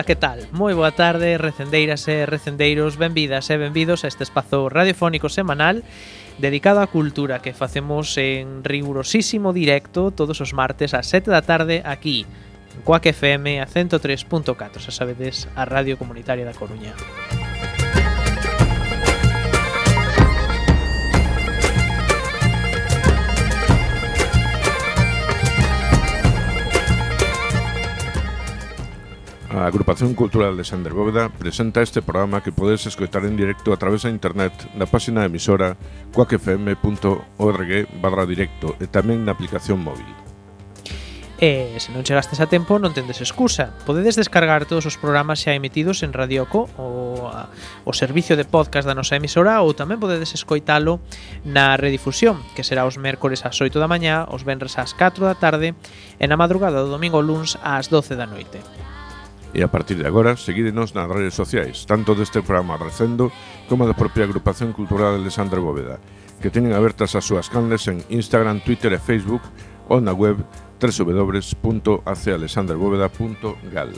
Ola, que tal? Moi boa tarde, recendeiras e recendeiros, benvidas e benvidos a este espazo radiofónico semanal dedicado á cultura que facemos en rigurosísimo directo todos os martes ás 7 da tarde aquí, en Coac FM a 103.4, xa sabedes, a Radio Comunitaria da Coruña. Música A Agrupación Cultural de Sender Bóveda presenta este programa que podes escoitar en directo a través da internet na páxina emisora coacfm.org barra directo e tamén na aplicación móvil. E se non chegastes a tempo non tendes excusa. Podedes descargar todos os programas xa emitidos en Radioco ou a, o servicio de podcast da nosa emisora ou tamén podedes escoitalo na redifusión, que será os mércores ás 8 da mañá, os venres ás 4 da tarde e na madrugada do domingo luns ás 12 da noite. E a partir de agora, seguídenos nas redes sociais, tanto deste programa Recendo como da propia agrupación cultural de Sandra Bóveda, que teñen abertas as súas canles en Instagram, Twitter e Facebook ou na web www.acealexanderbóveda.gal.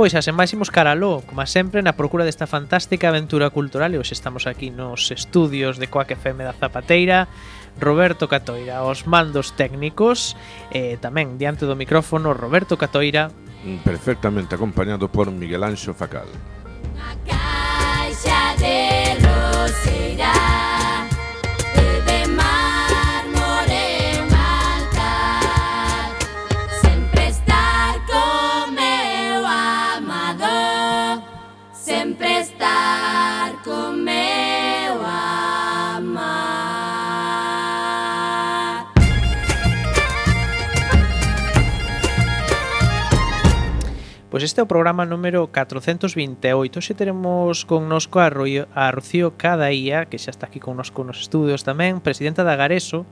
Pois, a máis imos caraló, como sempre, na procura desta fantástica aventura cultural e hoxe estamos aquí nos estudios de Coaque FM da Zapateira Roberto Catoira os mandos técnicos e tamén diante do micrófono Roberto Catoira perfectamente acompañado por Miguel Anxo Facal. Una caixa de roseirás Pois este é o programa número 428. Hoxe teremos connosco a, Rui, a Rocío Cadaía, que xa está aquí connosco nos estudios tamén, presidenta da Gareso,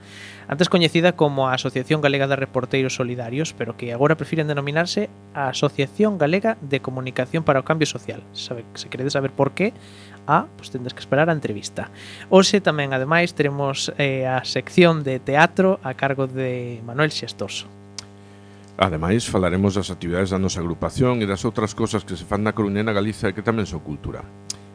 antes coñecida como a Asociación Galega de Reporteiros Solidarios, pero que agora prefiren denominarse a Asociación Galega de Comunicación para o Cambio Social. Sabe, se queredes saber por qué, a, ah, pois tendes que esperar a entrevista. Hoxe tamén, ademais, teremos eh, a sección de teatro a cargo de Manuel Xestoso. Ademais, falaremos das actividades da nosa agrupación e das outras cosas que se fan na Coruña e na Galiza e que tamén son cultura.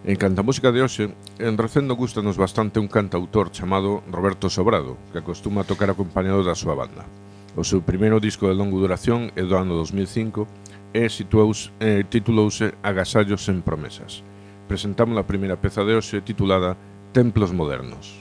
En canto a música de hoxe, en recendo gustanos bastante un cantautor chamado Roberto Sobrado, que acostuma a tocar acompañado da súa banda. O seu primeiro disco de longo duración é do ano 2005 e situouse, eh, titulouse Agasallos en promesas. Presentamos a primeira peza de hoxe titulada Templos modernos.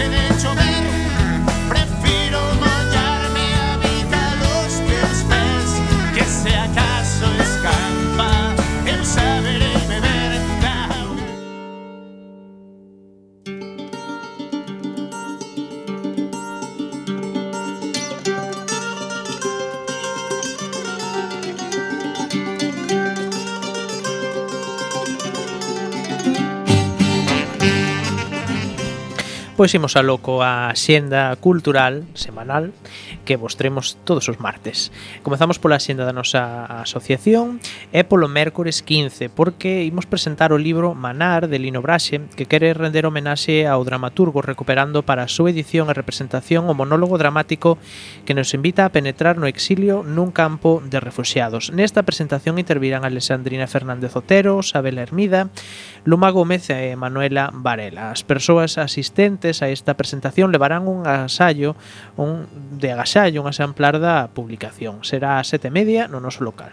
noche de hecho Pois imos a loco a xenda cultural semanal que vos tremos todos os martes. Comezamos pola xenda da nosa asociación e polo mércores 15, porque imos presentar o libro Manar de Lino Braxe, que quere render homenaxe ao dramaturgo recuperando para a súa edición e representación o monólogo dramático que nos invita a penetrar no exilio nun campo de refugiados. Nesta presentación intervirán Alexandrina Fernández Otero, Sabela Hermida, Luma Gómez e Manuela Varela. As persoas asistentes a esta presentación levarán un asallo, un de agasallo, un exemplar da publicación. Será a sete media no noso local.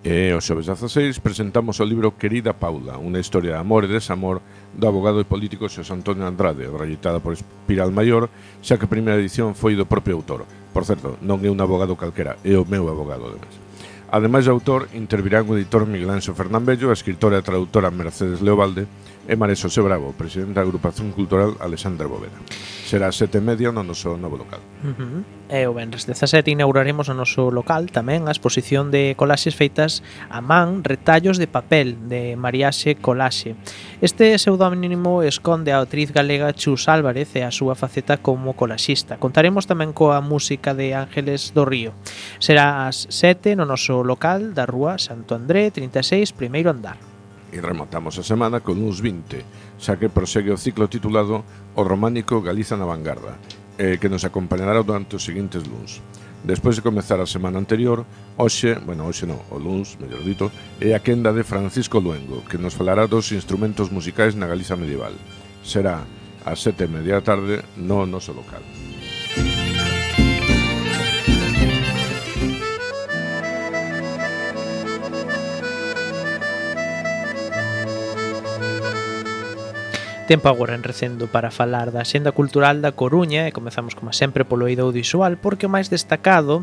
E o xoves 16 presentamos o libro Querida Paula, unha historia de amor e desamor do abogado e político Xos Antonio Andrade, reeditada por Espiral Maior, xa que a primeira edición foi do propio autor. Por certo, non é un abogado calquera, é o meu abogado de mesa. Ademais de autor, intervirán o editor Miguel Anxo Fernán Bello, a escritora e traductora Mercedes Leobalde, É Mareso Xosé Bravo, presidente da Agrupación Cultural Alexandra Bóveda. Será sete e media no noso novo local. Uh -huh. E o Benres 17 inauguraremos no noso local tamén a exposición de colaxes feitas a man retallos de papel de Mariaxe Colaxe. Este pseudónimo esconde a actriz galega Chus Álvarez e a súa faceta como colaxista. Contaremos tamén coa música de Ángeles do Río. Será ás 7 no noso local da Rúa Santo André 36, primeiro andar. E rematamos a semana con uns 20, xa que prosegue o ciclo titulado O Románico Galiza na Vanguarda, eh, que nos acompañará durante os seguintes luns. Despois de comezar a semana anterior, hoxe, bueno, hoxe non, o luns, mellor dito, é a quenda de Francisco Luengo, que nos falará dos instrumentos musicais na Galiza medieval. Será ás sete e media da tarde no noso local. Tempo agora en recendo para falar da Xenda Cultural da Coruña e comezamos como sempre polo eido audiovisual porque o máis destacado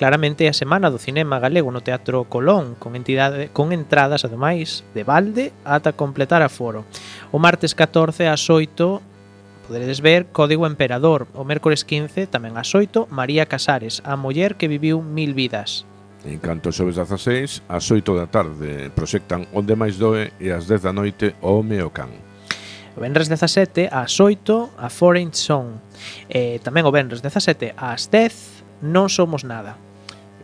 claramente é a Semana do Cinema Galego no Teatro Colón con entidade con entradas ademais de balde ata completar a foro. O martes 14 ás 8 poderedes ver Código Emperador. O mércores 15, tamén ás 8, María Casares, a muller que viviu mil vidas. En canto aos xoves 16, ás 8 da tarde proxectan Onde máis doe e ás 10 da noite O home o can. O Benres 17 ás 8 a Foreign Song. E tamén o Benres 17 ás 10 Non Somos Nada.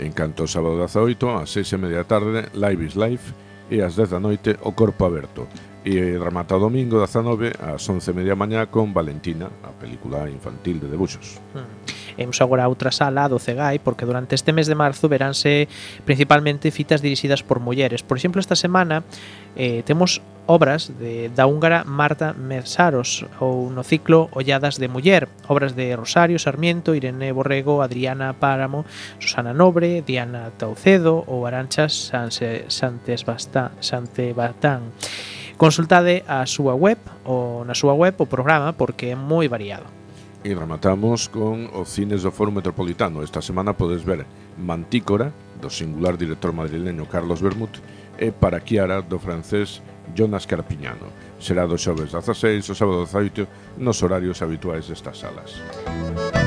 En canto ao sábado 18 ás 6 e media da tarde Live is Life e ás 10 da noite o Corpo Aberto. E remata o domingo 19 ás 11 e media mañá con Valentina, a película infantil de debuxos. Hmm. Imos agora a outra sala do Cegai porque durante este mes de marzo veránse principalmente fitas dirixidas por mulleres. Por exemplo, esta semana eh, temos obras de, da húngara Marta Mersaros ou no ciclo Olladas de Muller, obras de Rosario Sarmiento, Irene Borrego, Adriana Páramo, Susana Nobre, Diana Taucedo ou Aranchas Sanse, Santes Bastán, Sante Batán. Consultade a súa web ou na súa web o programa porque é moi variado. E rematamos con os cines do Foro Metropolitano. Esta semana podes ver Mantícora, do singular director madrileño Carlos Bermut, e Para Chiara, do francés Jonas Carpiñano. Será do xoves 16 ao sábado 18 nos horarios habituais destas salas. Música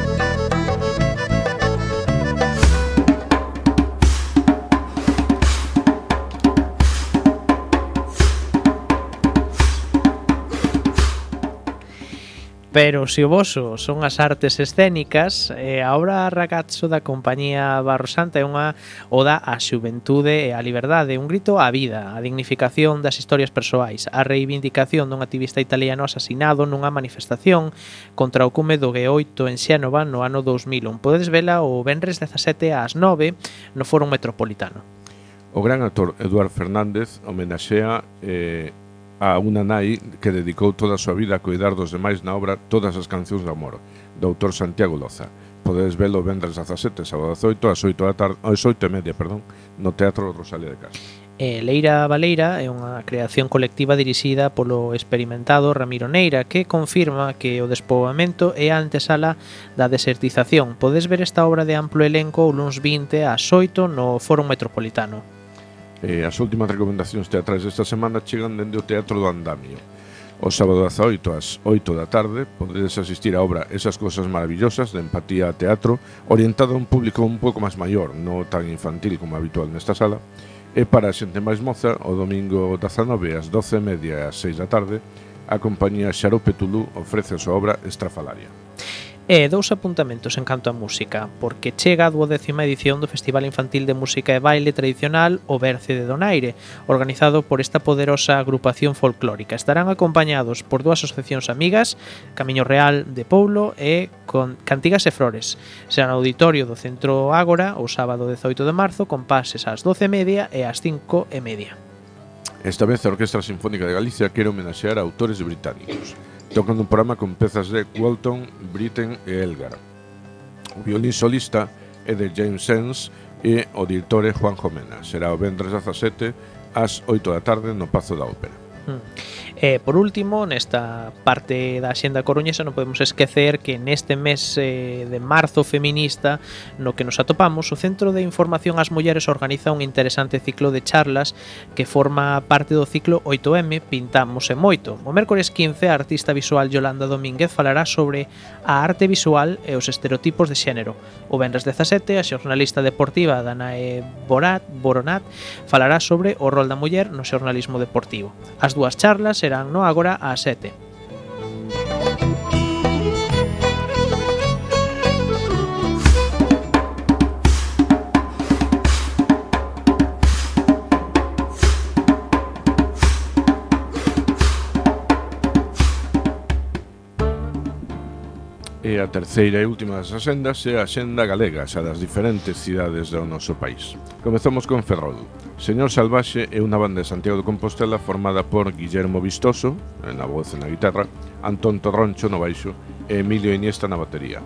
Pero se o voso son as artes escénicas, eh, a obra Ragazzo da compañía Barrosanta é unha oda á xuventude e á liberdade, un grito á vida, a dignificación das historias persoais, a reivindicación dun activista italiano asasinado nunha manifestación contra o cume do G8 en Xénova no ano 2001. Podedes vela o Benres 17 ás 9 no Foro Metropolitano. O gran actor Eduard Fernández homenaxea eh, a unha nai que dedicou toda a súa vida a cuidar dos demais na obra Todas as cancións do amor, do autor Santiago Loza. Podedes velo vendres 17, sábado 18, ás 8 da tarde, ás 8 e media, perdón, no Teatro Rosalía de Castro. E Leira Baleira é unha creación colectiva dirixida polo experimentado Ramiro Neira que confirma que o despoboamento é a antesala da desertización. Podes ver esta obra de amplo elenco o luns 20 ás 8 no Foro Metropolitano. Eh, as últimas recomendacións teatrais desta semana chegan dende o Teatro do Andamio. O sábado 18 ás 8 da tarde podedes asistir á obra Esas cosas maravillosas de empatía a teatro orientada a un público un pouco máis maior, non tan infantil como habitual nesta sala, e para a xente máis moza o domingo 19 ás 12:30 e ás 6 da tarde a compañía Xarope Tulú ofrece a súa obra Estrafalaria e dous apuntamentos en canto a música, porque chega a duodécima edición do Festival Infantil de Música e Baile Tradicional O Berce de Donaire, organizado por esta poderosa agrupación folclórica. Estarán acompañados por dúas asociacións amigas, Camiño Real de Poulo e con Cantigas e Flores. Será no auditorio do Centro Ágora o sábado 18 de marzo con pases ás 12:30 e ás 5:30. Esta vez a Orquestra Sinfónica de Galicia quere homenaxear a autores británicos tocando un programa con pezas de Walton, Britten e Elgar. O violín solista é de James Sands e o director é Juan Jomena. Será o vendres 17 ás 8 da tarde no Pazo da Ópera. E, por último, nesta parte da Xenda Coruñesa non podemos esquecer que neste mes eh, de marzo feminista no que nos atopamos, o Centro de Información ás Mulleres organiza un interesante ciclo de charlas que forma parte do ciclo 8M Pintamos e Moito. O mércores 15 a artista visual Yolanda Domínguez falará sobre a arte visual e os estereotipos de xénero. O venres 17 a xornalista deportiva Danae Borat, Boronat falará sobre o rol da muller no xornalismo deportivo. As dúas charlas serán no agora ás 7. E a terceira e última das axendas é a Xenda Galega, xa das diferentes cidades do noso país. Comezamos con Ferrol. Señor Salvaxe é unha banda de Santiago de Compostela formada por Guillermo Vistoso, eh, na voz e na guitarra, Antón Torroncho no baixo e Emilio Iniesta na batería.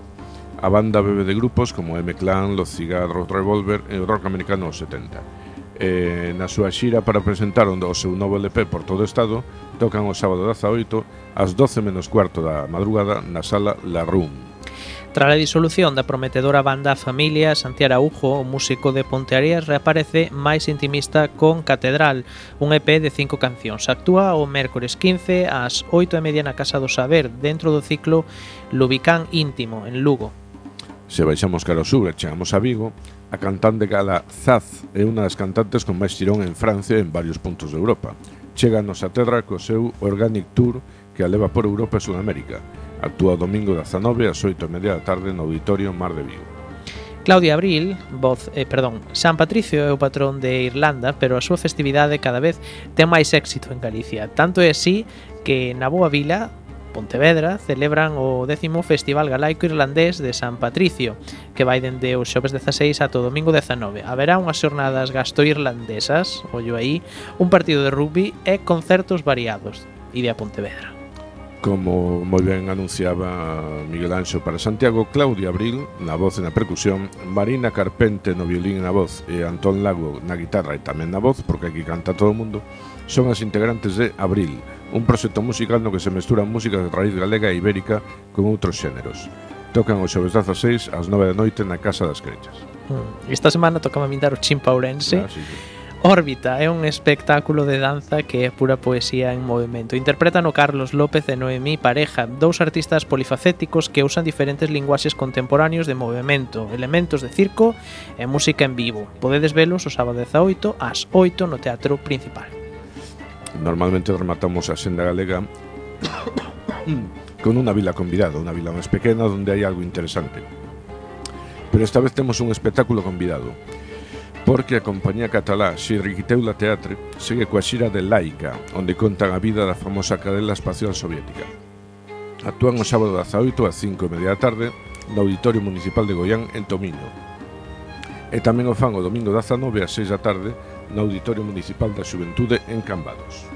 A banda bebe de grupos como M-Clan, Los Cigarros, Revolver e o rock americano dos 70. E na súa xira para presentar o seu novo LP por todo o estado, tocan o sábado 18 ás 12 menos cuarto da madrugada na sala La Room. Tras a disolución da prometedora banda Familia, Santiago Araujo, o músico de Pontearías, reaparece máis intimista con Catedral, un EP de cinco cancións. Actúa o mércores 15 ás 8 e media na Casa do Saber, dentro do ciclo Lubicán Íntimo, en Lugo. Se baixamos cara ao sur e chegamos a Vigo, a cantante gala Zaz é unha das cantantes con máis tirón en Francia e en varios puntos de Europa. Chega a nosa terra co seu Organic Tour que a leva por Europa e Sudamérica. Actúa o domingo das 19 ás 8 e media da tarde no Auditorio Mar de Vigo. Claudia Abril, voz, eh, perdón, San Patricio é o patrón de Irlanda, pero a súa festividade cada vez ten máis éxito en Galicia. Tanto é así que na Boa Vila, Pontevedra, celebran o décimo Festival Galaico Irlandés de San Patricio, que vai dende o xoves 16 ata o domingo 19. Haberá unhas xornadas gastoirlandesas, ollo aí, un partido de rugby e concertos variados. Ide a Pontevedra como moi ben anunciaba Miguel Anxo para Santiago, Claudia Abril na voz e na percusión, Marina Carpente no violín e na voz e Antón Lago na guitarra e tamén na voz, porque aquí canta todo o mundo, son as integrantes de Abril, un proxecto musical no que se mesturan música de raíz galega e ibérica con outros xéneros. Tocan o xoves 16 ás 9 da noite na Casa das Crechas. Mm. Esta semana tocaba mindar o Chimpa Ourense, ah, sí, sí Órbita é un espectáculo de danza que é pura poesía en movimento. Interpretano Carlos López e Noemí Pareja, dous artistas polifacéticos que usan diferentes linguaxes contemporáneos de movimento, elementos de circo e música en vivo. Podedes velos o sábado 18 ás 8 no Teatro Principal. Normalmente rematamos a Senda Galega con unha vila convidada, unha vila máis pequena onde hai algo interesante. Pero esta vez temos un espectáculo convidado porque a compañía catalá Xirriquiteula Teatre segue coa xira de Laica, onde contan a vida da famosa cadela espacial soviética. Actúan o sábado 18 ás 5 e media da tarde no Auditorio Municipal de Goián en Tomino. E tamén o fan o domingo 19 ás 6 da tarde no Auditorio Municipal da Xuventude en Cambados.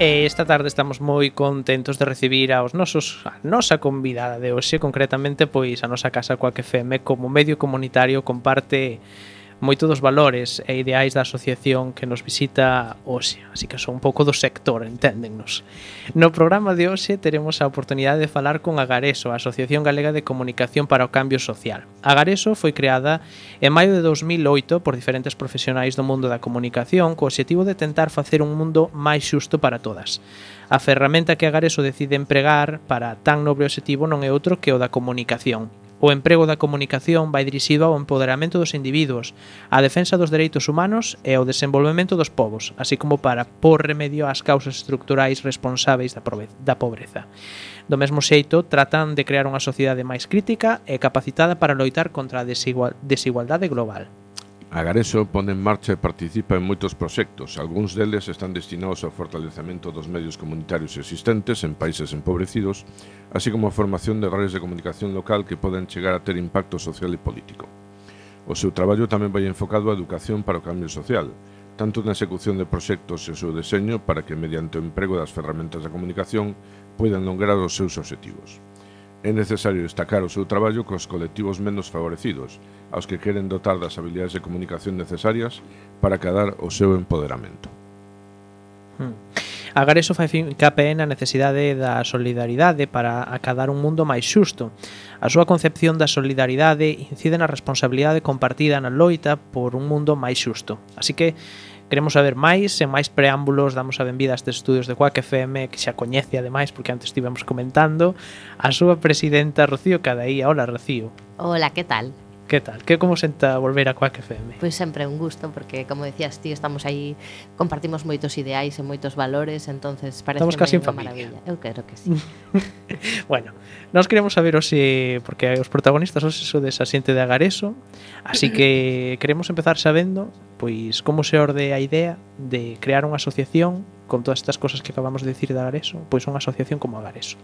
E esta tarde estamos moi contentos de recibir aos nosos a nosa convidada de hoxe, concretamente pois a nosa casa coa FM como medio comunitario comparte moito dos valores e ideais da asociación que nos visita hoxe, así que son un pouco do sector, enténdennos. No programa de hoxe teremos a oportunidade de falar con Agareso, a Asociación Galega de Comunicación para o Cambio Social. Agareso foi creada en maio de 2008 por diferentes profesionais do mundo da comunicación co obxectivo de tentar facer un mundo máis xusto para todas. A ferramenta que Agareso decide empregar para tan nobre obxectivo non é outro que o da comunicación, O emprego da comunicación vai dirixido ao empoderamento dos individuos, á defensa dos dereitos humanos e ao desenvolvemento dos povos, así como para pôr remedio ás causas estructurais responsáveis da pobreza. Do mesmo xeito, tratan de crear unha sociedade máis crítica e capacitada para loitar contra a desigualdade global. Agareso pone en marcha e participa en moitos proxectos. Algúns deles están destinados ao fortalecemento dos medios comunitarios existentes en países empobrecidos, así como a formación de redes de comunicación local que poden chegar a ter impacto social e político. O seu traballo tamén vai enfocado á educación para o cambio social, tanto na execución de proxectos e o seu deseño para que mediante o emprego das ferramentas da comunicación poidan lograr os seus objetivos. É necesario destacar o seu traballo cos colectivos menos favorecidos, aos que queren dotar das habilidades de comunicación necesarias para cadar o seu empoderamento. Hmm. Agar iso fai fincape na necesidade da solidaridade para acadar un mundo máis xusto. A súa concepción da solidaridade incide na responsabilidade compartida na loita por un mundo máis xusto. Así que queremos saber máis, e máis preámbulos damos a benvida a estes estudios de Quack FM que xa coñece ademais, porque antes estivemos comentando, a súa presidenta Rocío Cadaía. Hola, Rocío. Hola, que tal? Que tal? Que como senta volver a Quack FM? Pois sempre un gusto, porque como decías ti, estamos aí, compartimos moitos ideais e moitos valores, entonces parece Estamos casi en familia. Maravilla. Eu creo que sí. bueno, nós queremos saber hoxe, porque os protagonistas hoxe so de Xente de Agareso, así que queremos empezar sabendo pois como se orde a idea de crear unha asociación con todas estas cosas que acabamos de decir de Agareso, pois unha asociación como Agareso.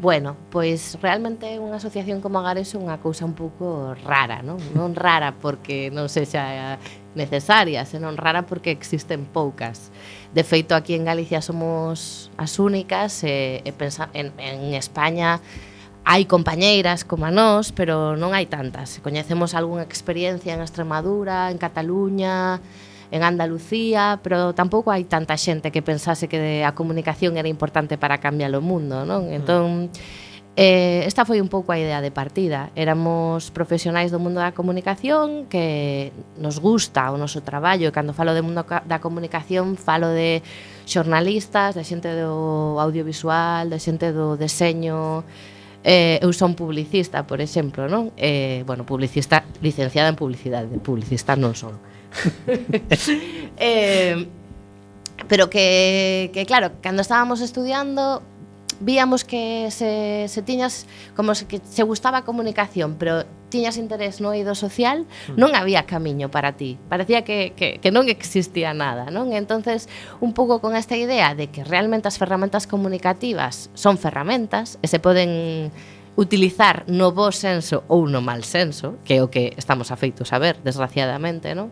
Bueno, pois realmente unha asociación como Agareso é unha cousa un pouco rara, non? Non rara porque non sexa necesaria, senón rara porque existen poucas. De feito, aquí en Galicia somos as únicas e, e pensa, en, en España hai compañeiras como a nós, pero non hai tantas. Coñecemos algunha experiencia en Extremadura, en Cataluña, en Andalucía, pero tampouco hai tanta xente que pensase que a comunicación era importante para cambiar o mundo, non? Mm. Entón, eh, esta foi un pouco a idea de partida. Éramos profesionais do mundo da comunicación que nos gusta o noso traballo. E cando falo de mundo da comunicación, falo de xornalistas, de xente do audiovisual, de xente do deseño, Eh, eu son publicista, por exemplo, non? Eh, bueno, publicista, licenciada en publicidade, publicista non son. eh, pero que, que claro, cando estábamos estudiando víamos que se, se tiñas como se, que se gustaba a comunicación, pero tiñas interés no eido social, hmm. non había camiño para ti. Parecía que, que, que non existía nada, non? Entonces, un pouco con esta idea de que realmente as ferramentas comunicativas son ferramentas e se poden utilizar no bo senso ou no mal senso, que é o que estamos afeitos a ver, desgraciadamente, non?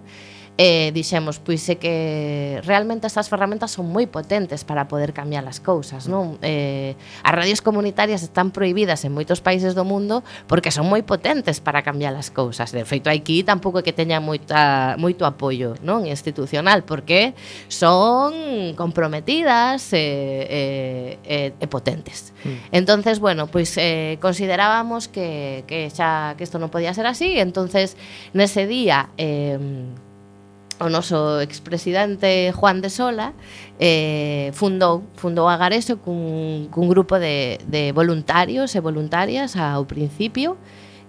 E dixemos, pois é que realmente estas ferramentas son moi potentes para poder cambiar as cousas, non? Eh, as radios comunitarias están prohibidas en moitos países do mundo porque son moi potentes para cambiar as cousas. De feito, aquí tampouco é que teña moita, moito apoio non institucional porque son comprometidas e, e, e, e potentes. Mm. Entonces, bueno, pois eh, considerábamos que, que xa que isto non podía ser así, entonces nese día eh, o noso expresidente Juan de Sola eh, fundou, fundou a Gareso cun, cun grupo de, de voluntarios e voluntarias ao principio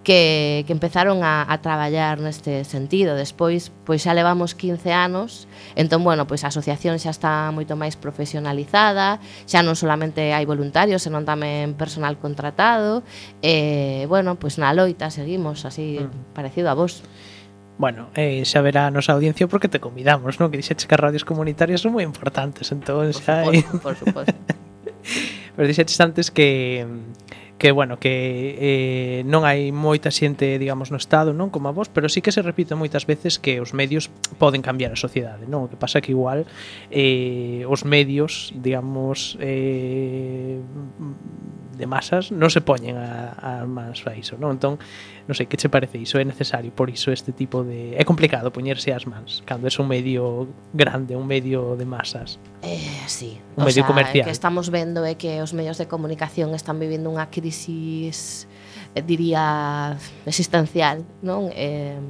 que, que empezaron a, a traballar neste sentido. Despois, pois xa levamos 15 anos, entón, bueno, pois a asociación xa está moito máis profesionalizada, xa non solamente hai voluntarios, senón tamén personal contratado, e, bueno, pois na loita seguimos así, mm. parecido a vos. Bueno, eh, xa verá a nosa audiencia porque te convidamos, non? Que dixetes que as radios comunitarias son moi importantes, entón xa... Por suposto, por suposto. Pero dixete antes que que bueno, que eh, non hai moita xente, digamos, no estado, non como a vos, pero sí que se repite moitas veces que os medios poden cambiar a sociedade, non? O que pasa que igual eh, os medios, digamos, eh, de masas non se poñen a, a mans a iso, non? Entón, non sei, que che parece iso? É necesario por iso este tipo de... É complicado poñerse as mans cando é un medio grande, un medio de masas. Eh, sí. Un o medio sea, comercial. que estamos vendo é que os medios de comunicación están vivindo unha crisis eh, diría existencial, non? Eh,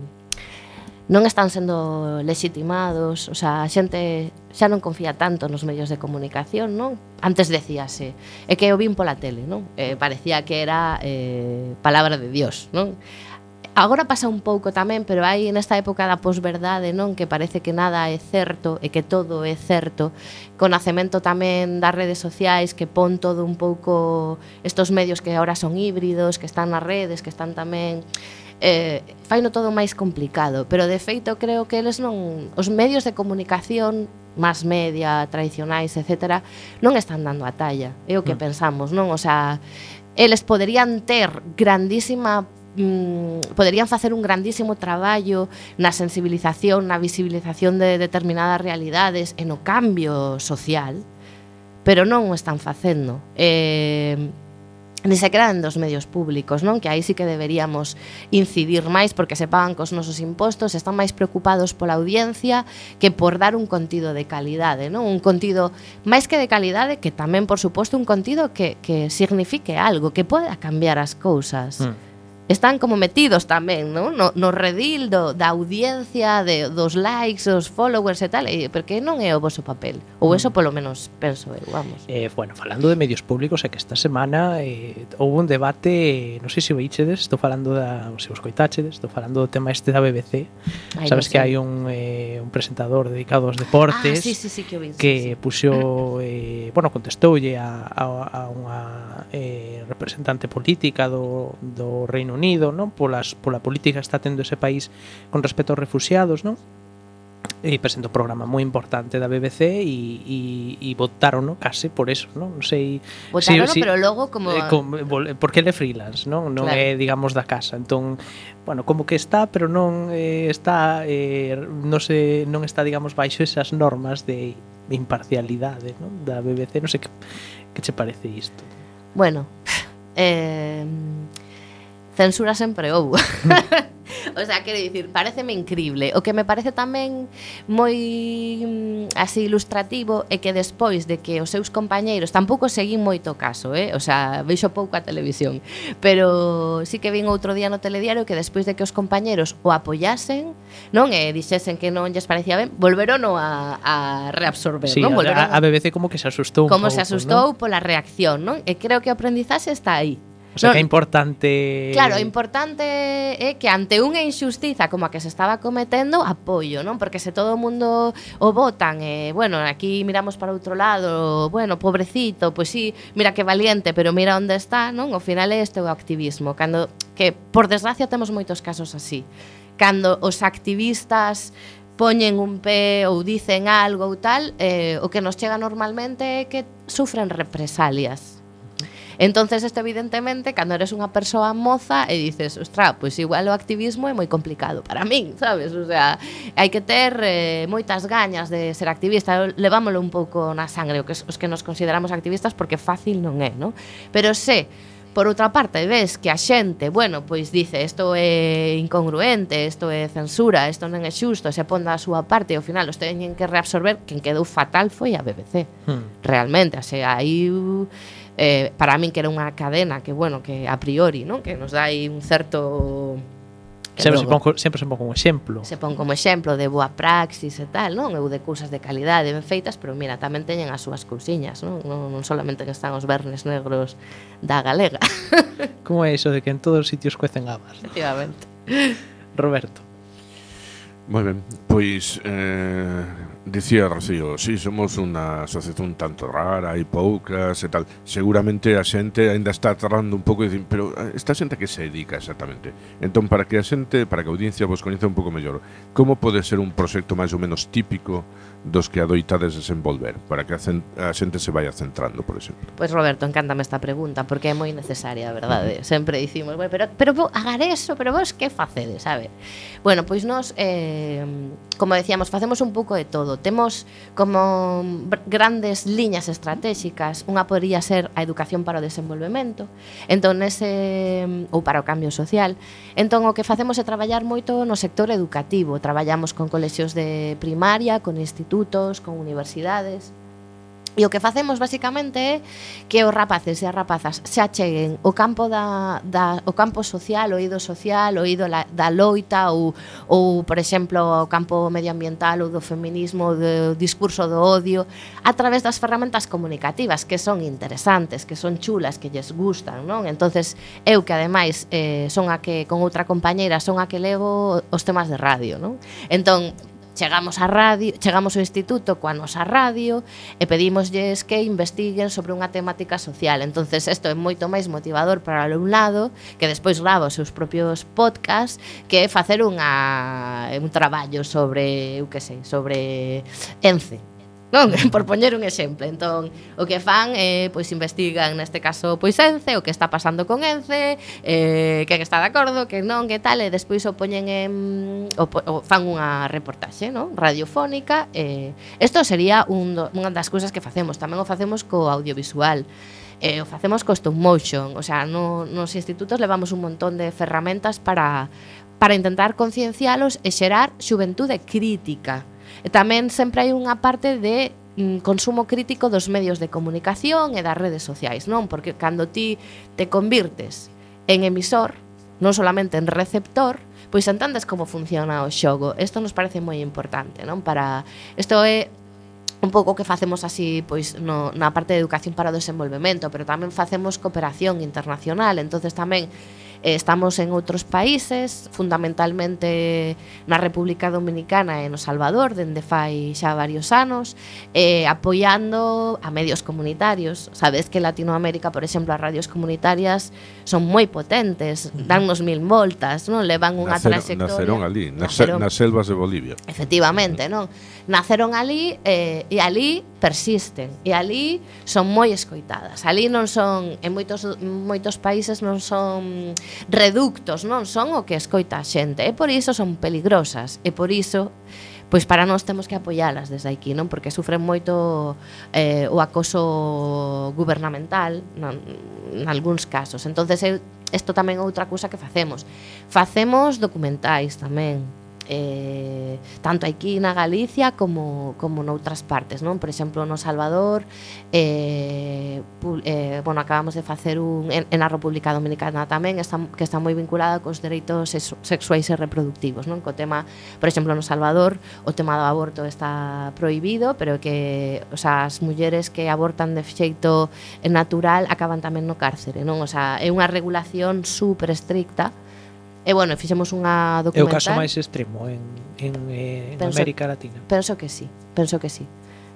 non están sendo legitimados, o sea, a xente xa non confía tanto nos medios de comunicación, non? Antes decíase, é que eu vin pola tele, non? Eh, parecía que era eh, palabra de Dios, non? Agora pasa un pouco tamén, pero hai nesta época da posverdade, non, que parece que nada é certo e que todo é certo, con nacemento tamén das redes sociais que pon todo un pouco estos medios que agora son híbridos, que están nas redes, que están tamén eh, faino todo máis complicado, pero de feito creo que eles non os medios de comunicación más media, tradicionais, etc., non están dando a talla. É o que mm. pensamos, non? O sea, eles poderían ter grandísima mm, poderían facer un grandísimo traballo na sensibilización, na visibilización de determinadas realidades e no cambio social, pero non o están facendo. Eh, ni sequera en dos medios públicos, non? Que aí sí que deberíamos incidir máis porque se pagan cos nosos impostos, están máis preocupados pola audiencia que por dar un contido de calidade, non? Un contido máis que de calidade, que tamén por suposto un contido que que signifique algo, que poda cambiar as cousas. Mm están como metidos tamén, non? No, no redil do, da audiencia, de, dos likes, dos followers e tal, e, porque non é o vosso papel. Ou eso mm. polo menos penso eu, vamos. Eh, bueno, falando de medios públicos, é que esta semana eh, houve un debate, non sei se o ichedes, estou falando da, se os coitachedes, estou falando do tema este da BBC. Ay, Sabes no sé. que hai un, eh, un presentador dedicado aos deportes ah, sí, sí, sí, que, vi, que sí, sí. puxo, eh, bueno, contestoulle a, a, a unha eh, representante política do, do Reino Unido, non? Polas, pola política que está tendo ese país con respecto aos refugiados, non? e presento un programa moi importante da BBC e, e, e votaron ¿no? case por eso, non, non sei votaron, si, si, pero logo como... Eh, com, porque ele freelance, non, non claro. é digamos da casa, entón bueno, como que está, pero non eh, está eh, non, se, non está digamos baixo esas normas de imparcialidade non? da BBC, non sei que, que che parece isto Bueno, eh censura sempre houve. o sea, quero dicir, pareceme increíble. O que me parece tamén moi mm, así ilustrativo é que despois de que os seus compañeiros tampouco seguín moito caso, eh? O sea, veixo pouco a televisión, pero sí que vin outro día no telediario que despois de que os compañeiros o apoyasen, non e dixesen que non lles parecía ben, volveron a, a reabsorber, sí, non? Volveron a, a BBC como que se asustou un Como pouco, se asustou ¿no? pola reacción, non? E creo que o aprendizaxe está aí. O sea non, que é importante... Claro, o importante é que ante unha injustiza como a que se estaba cometendo, apoio, non? Porque se todo o mundo o votan, e, eh, bueno, aquí miramos para outro lado, bueno, pobrecito, pois pues sí, mira que valiente, pero mira onde está, non? O final é este o activismo, cando que por desgracia temos moitos casos así. Cando os activistas poñen un pé ou dicen algo ou tal, eh, o que nos chega normalmente é que sufren represalias Entonces isto evidentemente cando eres unha persoa moza e dices, ostra, pois igual o activismo é moi complicado para min, sabes? O sea, hai que ter eh, moitas gañas de ser activista, levámoslo un pouco na sangre, o que os que nos consideramos activistas porque fácil non é, non? Pero se por outra parte, ves que a xente, bueno, pois dice, isto é incongruente, isto é censura, isto non é xusto, se pon da súa parte e ao final os teñen que reabsorber, quen quedou fatal foi a BBC. Hmm. Realmente, o sea, aí eh, para min que era unha cadena que bueno, que a priori, non? Que nos dai un certo Sempre logo, se, pon, sempre se pon como exemplo Se pon como exemplo de boa praxis e tal, non? Eu de cousas de calidade ben feitas Pero mira, tamén teñen as súas cousiñas, non? Non, non solamente que están os vernes negros da galega Como é iso de que en todos os sitios cuecen habas? Efectivamente Roberto Moi ben, pois eh, Dicía Rocío, si sí, somos unha asociación tanto rara, e poucas e tal. Seguramente a xente aínda está aterrando un pouco e dicir, pero eh, esta xente que se dedica exactamente? Entón, para que a xente, para que a audiencia vos coñeza un pouco mellor, como pode ser un proxecto máis ou menos típico dos que adoitades desenvolver para que a xente se vaya centrando, por exemplo? Pois pues Roberto, encántame esta pregunta porque é moi necesaria, a verdade. Uh -huh. Sempre dicimos, bueno, pero pero agar eso, pero vos que facedes, sabe? Bueno, pois nós eh, como decíamos, facemos un pouco de todo. Temos como grandes liñas estratégicas, unha podría ser a educación para o desenvolvemento, entón ese ou para o cambio social. Entón o que facemos é traballar moito no sector educativo, traballamos con colexios de primaria, con institutos institutos, con universidades. E o que facemos basicamente é que os rapaces e as rapazas se acheguen o campo da, da o campo social, o ido social, o ido la, da loita ou, ou por exemplo, o campo medioambiental ou do feminismo, do discurso do odio, a través das ferramentas comunicativas que son interesantes, que son chulas, que lles gustan, non? Entonces, eu que ademais eh, son a que con outra compañeira son a que levo os temas de radio, non? Entón, Chegamos á radio, chegamos ao instituto coa nosa radio e pedímoslles que investiguen sobre unha temática social. Entonces, isto é moito máis motivador para o alumnado que despois grava os seus propios podcast que facer unha un traballo sobre, eu que sei, sobre ENCE. Non, por poñer un exemplo. Entón, o que fan é, eh, pois investigan neste caso pois Ence, o que está pasando con Ence, eh, quen está de acordo, que non, que tal, e despois o poñen en o, o fan unha reportaxe, non? Radiofónica, eh, isto sería un do, unha das cousas que facemos, tamén o facemos co audiovisual. Eh, o facemos co stop motion, o sea, no, nos institutos levamos un montón de ferramentas para para intentar conciencialos e xerar xuventude crítica E tamén sempre hai unha parte de mm, consumo crítico dos medios de comunicación e das redes sociais, non? Porque cando ti te convirtes en emisor, non solamente en receptor, pois entendes como funciona o xogo. Isto nos parece moi importante, non? Para isto é un pouco que facemos así pois no, na parte de educación para o desenvolvemento, pero tamén facemos cooperación internacional, entonces tamén Eh, estamos en outros países, fundamentalmente na República Dominicana e no Salvador, dende fai xa varios anos, eh, apoiando a medios comunitarios. Sabes que en Latinoamérica, por exemplo, as radios comunitarias son moi potentes, dannos mil voltas, non levan unha nacero, trayectoria. Naceron ali, naceron, nas selvas de Bolivia. Efectivamente, non? Naceron ali eh, e ali persisten e ali son moi escoitadas. Ali non son en moitos moitos países non son reductos, non son o que escoita a xente. E por iso son peligrosas e por iso pois para nós temos que apoialas desde aquí, non? Porque sufren moito eh, o acoso gubernamental non, en algúns casos. Entonces, isto tamén é outra cousa que facemos. Facemos documentais tamén eh, tanto aquí na Galicia como, como noutras partes, non? Por exemplo, no Salvador, eh, pu, eh, bueno, acabamos de facer un en, en a República Dominicana tamén, está, que está moi vinculada cos dereitos sexuais e reproductivos, non? Co tema, por exemplo, no Salvador, o tema do aborto está proibido, pero que, o sea, as mulleres que abortan de xeito natural acaban tamén no cárcere, non? O sea, é unha regulación super estricta E bueno, fixemos unha documental. É o caso máis extremo en, en, en penso, América Latina. Penso que sí, penso que sí.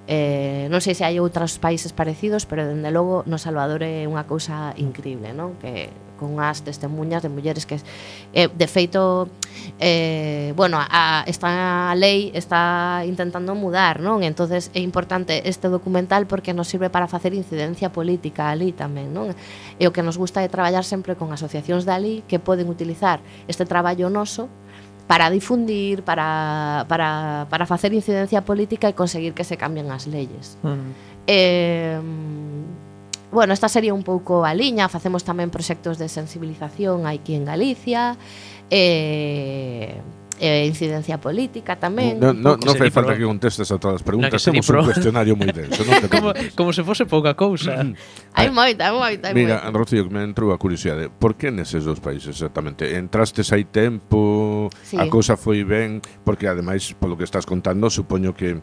Eh, non sei se hai outros países parecidos, pero dende logo no Salvador é unha cousa increíble, non? Que con as testemunhas de mulleres que eh, de feito eh, bueno, a, esta lei está intentando mudar, non? Entonces é importante este documental porque nos sirve para facer incidencia política ali tamén, non? E o que nos gusta é traballar sempre con asociacións dali que poden utilizar este traballo noso para difundir, para, para, para facer incidencia política e conseguir que se cambien as leyes. Uh -huh. eh, bueno, esta sería un pouco a liña, facemos tamén proxectos de sensibilización aquí en Galicia, eh, eh, incidencia política tamén. No, no, non fai falta que contestes a todas as preguntas, no, temos un cuestionario moi denso. Non te como, como se fose pouca cousa. Mm. hai moita, hai moita. Hai Mira, moita. Rocío, me entrou a curiosidade. Por que neses dos países exactamente? Entrastes hai tempo, sí. a cousa foi ben, porque ademais, polo que estás contando, supoño que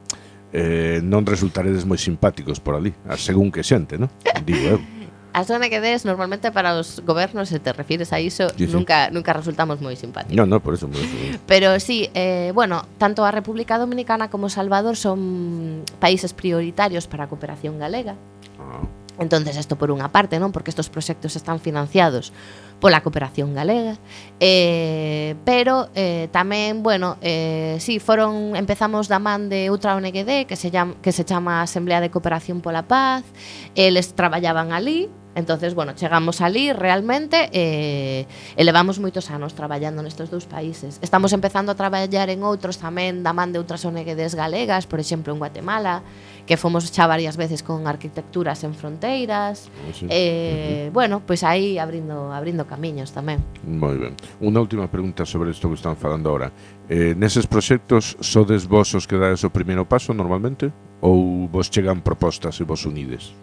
eh, non resultaredes moi simpáticos por ali, según que xente, non? Digo eu. A zona que des normalmente para os gobernos se te refires a iso, sí, sí. nunca nunca resultamos moi simpáticos. No, no, por eso, por eso. Pero sí, eh, bueno, tanto a República Dominicana como Salvador son países prioritarios para a cooperación galega. Ah. Entonces, isto por unha parte, non? Porque estes proxectos están financiados pola cooperación galega, eh, pero eh, tamén, bueno, eh, si sí, foron empezamos da man de outra ONGD que se chama, que se chama Asamblea de Cooperación pola Paz, eles traballaban ali, Entonces, bueno, chegamos ali realmente e eh, elevamos moitos anos traballando nestes dous países. Estamos empezando a traballar en outros tamén da man de outras ONGs galegas, por exemplo, en Guatemala, que fomos xa varias veces con arquitecturas en fronteiras. Ah, sí. Eh, uh -huh. bueno, pois pues aí abrindo abrindo camiños tamén. Moi ben. Unha última pregunta sobre isto que están falando agora. Eh, neses proxectos sodes vos os que dades o primeiro paso normalmente ou vos chegan propostas e vos unides?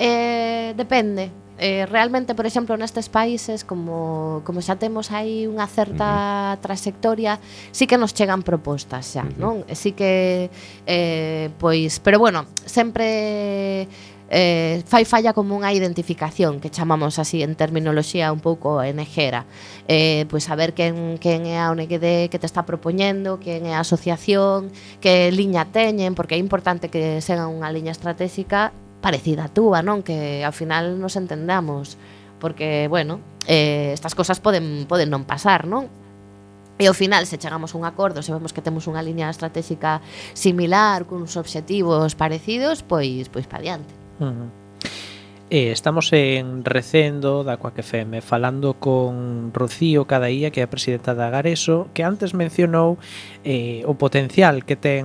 Eh, depende. Eh, realmente, por exemplo, nestes países como, como xa temos aí unha certa uh -huh. trayectoria, sí que nos chegan propostas xa, uh -huh. non? Sí que eh, pois, pero bueno, sempre eh, fai falla como unha identificación que chamamos así en terminoloxía un pouco enejera eh, pois saber quen, quen é a ONGD que te está propoñendo, quen é a asociación que liña teñen, porque é importante que segan unha liña estratégica parecida a túa, non? Que ao final nos entendamos porque, bueno, eh, estas cosas poden, poden non pasar, non? E ao final, se chegamos a un acordo, se vemos que temos unha liña estratégica similar, cuns obxectivos parecidos, pois pois pa diante. Uh -huh. eh, estamos en Recendo da Coac FM falando con Rocío Cadaía, que é a presidenta da Gareso, que antes mencionou eh, o potencial que ten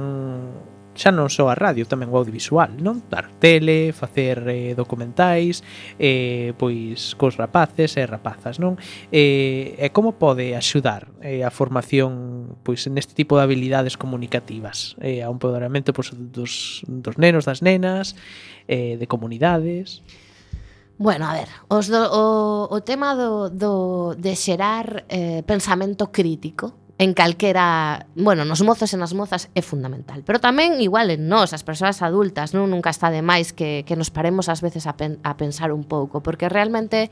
xa non só a radio, tamén o audiovisual, non? Dar tele, facer eh, documentais, eh, pois cos rapaces e rapazas, non? Eh, e como pode axudar eh, a formación pois neste tipo de habilidades comunicativas, eh, a un empoderamento pois, dos, dos nenos, das nenas, eh, de comunidades? Bueno, a ver, os do, o, o tema do, do, de xerar eh, pensamento crítico, en calquera, bueno, nos mozos e nas mozas é fundamental, pero tamén igual en nós, as persoas adultas, non nunca está de máis que, que nos paremos ás veces a, pen, a pensar un pouco, porque realmente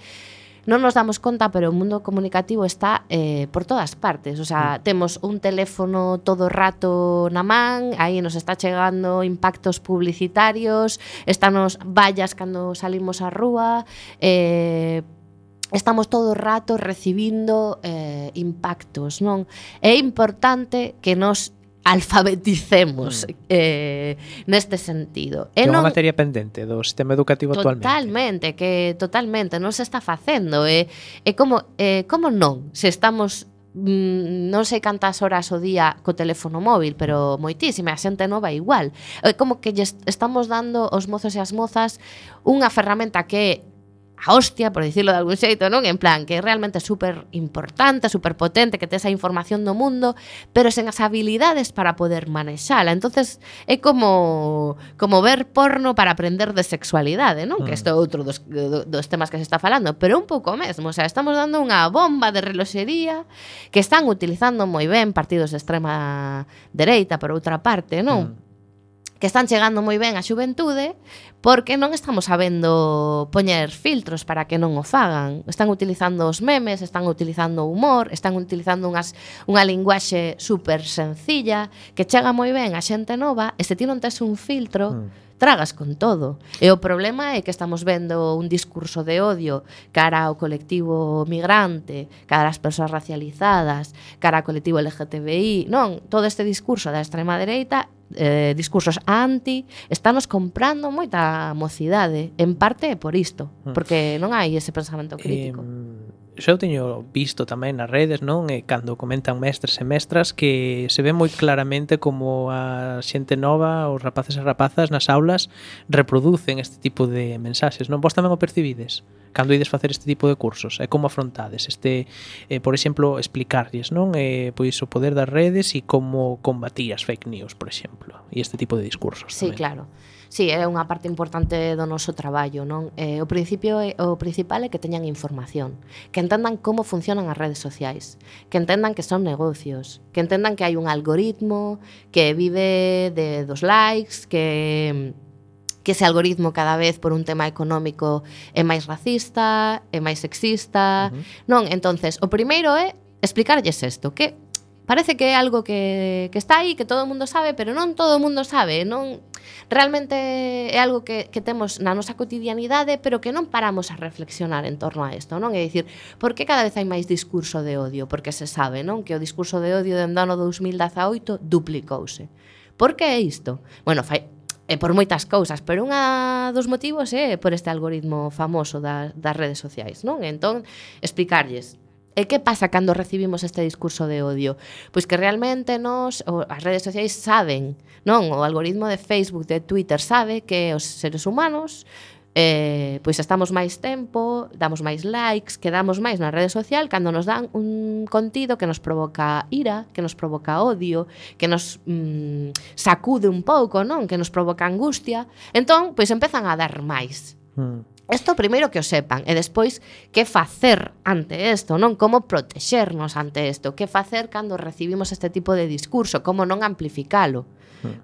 non nos damos conta, pero o mundo comunicativo está eh, por todas partes. O sea, mm. temos un teléfono todo rato na man, aí nos está chegando impactos publicitarios, estános vallas cando salimos á rúa, eh, estamos todo o rato recibindo eh, impactos, non? É importante que nos alfabeticemos mm. eh, neste sentido. E non, é unha materia pendente do sistema educativo totalmente, actualmente. Totalmente, que totalmente non se está facendo. E, e como, eh, como non? Se estamos mm, non sei cantas horas o día co teléfono móvil, pero moitísima, a xente nova igual. É como que estamos dando aos mozos e as mozas unha ferramenta que é a hostia, por dicirlo de algún xeito, non? En plan, que é realmente super importante, super potente, que tes a información do mundo, pero sen as habilidades para poder manexala. entonces é como como ver porno para aprender de sexualidade, non? Mm. Que ah. isto é outro dos, dos temas que se está falando, pero un pouco mesmo, o sea, estamos dando unha bomba de reloxería que están utilizando moi ben partidos de extrema dereita por outra parte, non? Mm que están chegando moi ben á xuventude porque non estamos sabendo poñer filtros para que non o fagan. Están utilizando os memes, están utilizando o humor, están utilizando unhas, unha linguaxe super sencilla que chega moi ben a xente nova e se ti non tes un filtro, mm tragas con todo. E o problema é que estamos vendo un discurso de odio cara ao colectivo migrante, cara ás persoas racializadas, cara ao colectivo LGTBI, non, todo este discurso da extrema dereita eh, discursos anti, estános comprando moita mocidade, en parte por isto, mm. porque non hai ese pensamento crítico. Eh, xa o teño visto tamén nas redes, non? E cando comentan mestres e mestras que se ve moi claramente como a xente nova, os rapaces e rapazas nas aulas reproducen este tipo de mensaxes, non? Vos tamén o percibides cando ides facer este tipo de cursos? E como afrontades este, eh, por exemplo, explicarlles, non? Eh, pois o poder das redes e como combatir as fake news, por exemplo, e este tipo de discursos. Sí, tamén. claro. Sí, é unha parte importante do noso traballo, non? Eh, o principio é, o principal é que teñan información, que entendan como funcionan as redes sociais, que entendan que son negocios, que entendan que hai un algoritmo que vive de dos likes, que que ese algoritmo cada vez por un tema económico é máis racista, é máis sexista. Uh -huh. Non, entonces, o primeiro é explicarlles isto, que parece que é algo que, que está aí, que todo o mundo sabe, pero non todo o mundo sabe, non realmente é algo que, que temos na nosa cotidianidade, pero que non paramos a reflexionar en torno a isto, non? É dicir, por que cada vez hai máis discurso de odio? Porque se sabe, non? Que o discurso de odio dende ano 2018 duplicouse. Por que é isto? Bueno, fai, e por moitas cousas, pero unha dos motivos é por este algoritmo famoso da, das redes sociais, non? Entón, explicarlles E que pasa cando recibimos este discurso de odio? Pois que realmente nos, as redes sociais saben, non? O algoritmo de Facebook, de Twitter sabe que os seres humanos eh, pois estamos máis tempo, damos máis likes, quedamos máis na rede social cando nos dan un contido que nos provoca ira, que nos provoca odio, que nos mm, sacude un pouco, non? Que nos provoca angustia. Entón, pois empezan a dar máis. Hmm. Isto primeiro que o sepan e despois que facer ante isto, non? Como protexernos ante isto, que facer cando recibimos este tipo de discurso, como non amplificalo.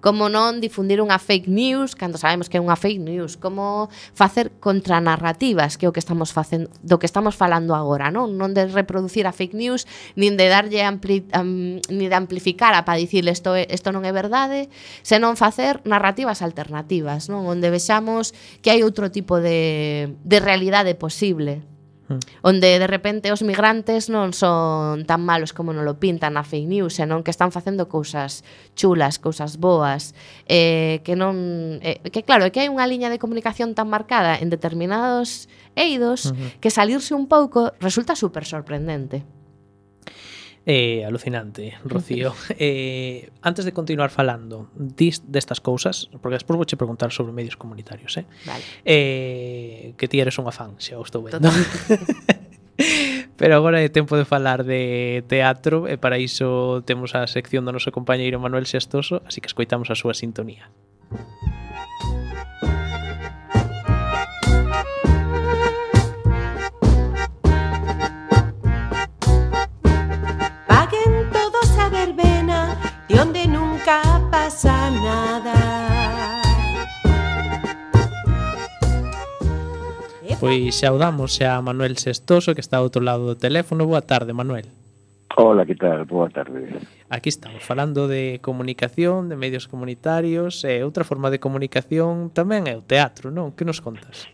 Como non difundir unha fake news cando sabemos que é unha fake news, como facer contranarrativas, que é o que estamos facendo, do que estamos falando agora, non? Non de reproducir a fake news, nin de darlle ampli, um, ni de amplificar a para dicir isto isto non é verdade, senón facer narrativas alternativas, non? Onde vexamos que hai outro tipo de de realidade posible. Mm. onde de repente os migrantes non son tan malos como non lo pintan na fake news, senón que están facendo cousas chulas, cousas boas, eh, que non eh, que claro, que hai unha liña de comunicación tan marcada en determinados eidos uh -huh. que salirse un pouco resulta super sorprendente. Eh, alucinante, Rocío. eh, antes de continuar falando dis, destas cousas, porque despois vouche preguntar sobre medios comunitarios, eh? Vale. Eh, que ti eres unha fan, xa o estou vendo. Pero agora é tempo de falar de teatro e para iso temos a sección do noso compañeiro Manuel Xestoso, así que escoitamos a súa sintonía. Música de onde nunca pasa nada. Pois saudamos a Manuel Sestoso que está ao outro lado do teléfono. Boa tarde, Manuel. Hola, que tal? Boa tarde. Aquí estamos falando de comunicación, de medios comunitarios e outra forma de comunicación tamén é o teatro, non? Que nos contas?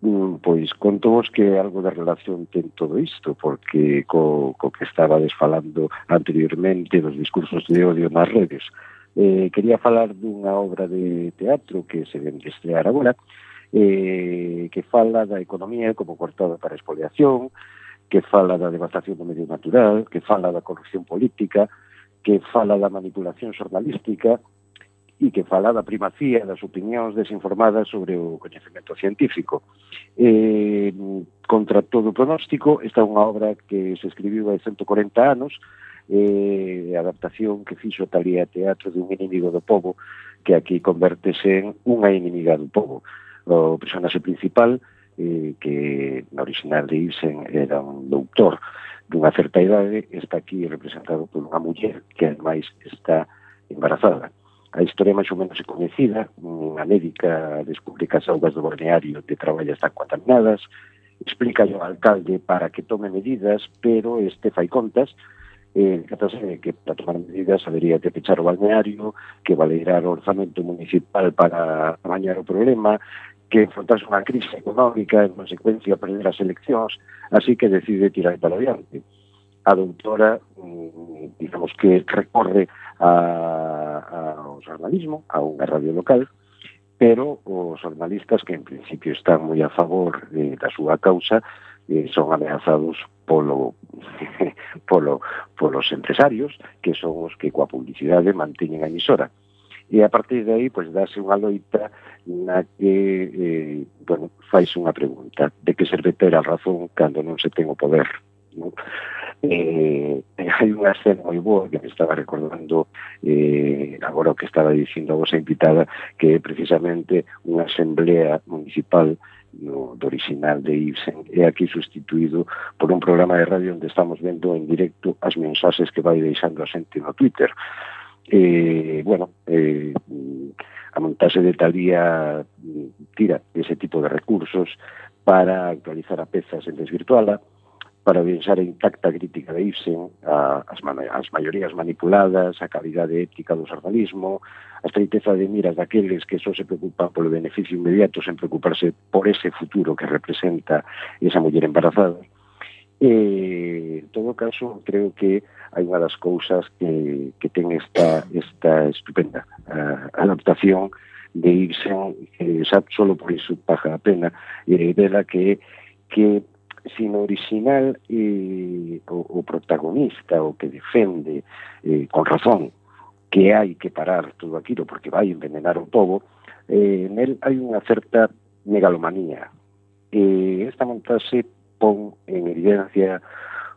Mm, pois contovos que algo de relación ten todo isto, porque co, co que estaba desfalando anteriormente dos discursos de odio nas redes. Eh, quería falar dunha obra de teatro que se ven de estrear agora, eh, que fala da economía como cortada para a expoliación, que fala da devastación do medio natural, que fala da corrupción política, que fala da manipulación xornalística, e que fala da primacía das opinións desinformadas sobre o coñecemento científico. Eh, contra todo pronóstico, esta é unha obra que se escribiu hai 140 anos, eh, adaptación que fixo Talía Teatro de un inimigo do povo, que aquí convertese en unha inimiga do povo. O personaxe principal, eh, que na original de Ibsen era un doutor dunha certa idade, está aquí representado por unha muller que ademais está embarazada A historia máis ou menos é coñecida, unha médica descubre que as augas do balneario de traballa están contaminadas, explica ao alcalde para que tome medidas, pero este fai contas, eh, que para tomar medidas habería que pechar o balneario, que valerar o orzamento municipal para amañar o problema, que enfrontarse unha crise económica, en consecuencia perder as eleccións, así que decide tirar para adiante a doutora mm, digamos que recorre a, ao jornalismo, a unha radio local, pero os jornalistas que en principio están moi a favor eh, da súa causa eh, son ameazados polo polo polos empresarios que son os que coa publicidade manteñen a emisora. E a partir de aí, pois, dáse unha loita na que, eh, bueno, fais unha pregunta de que serve ter a razón cando non se ten o poder. Non? eh, hai unha escena moi boa que me estaba recordando eh, agora o que estaba dicindo a vosa invitada que é precisamente unha asamblea municipal no, do original de Ibsen é aquí sustituído por un programa de radio onde estamos vendo en directo as mensaxes que vai deixando a xente no Twitter. Eh, bueno eh, a montaxe de Talía mm, tira ese tipo de recursos para actualizar a peza sen desvirtuala para pensar a intacta crítica de Ibsen, a, as, man, as maiorías manipuladas, a calidade ética do sardanismo, a estreiteza de miras daqueles que só se preocupan polo beneficio inmediato sen preocuparse por ese futuro que representa esa muller embarazada. E, en todo caso, creo que hai unha das cousas que, que ten esta, esta estupenda uh, adaptación de Ibsen, que xa solo por iso paga a pena, eh, vela que que sino original eh, o, o protagonista o que defende eh, con razón que hai que parar todo aquilo porque vai envenenar o povo, eh, nel hai unha certa megalomanía. Eh, esta montaxe pon en evidencia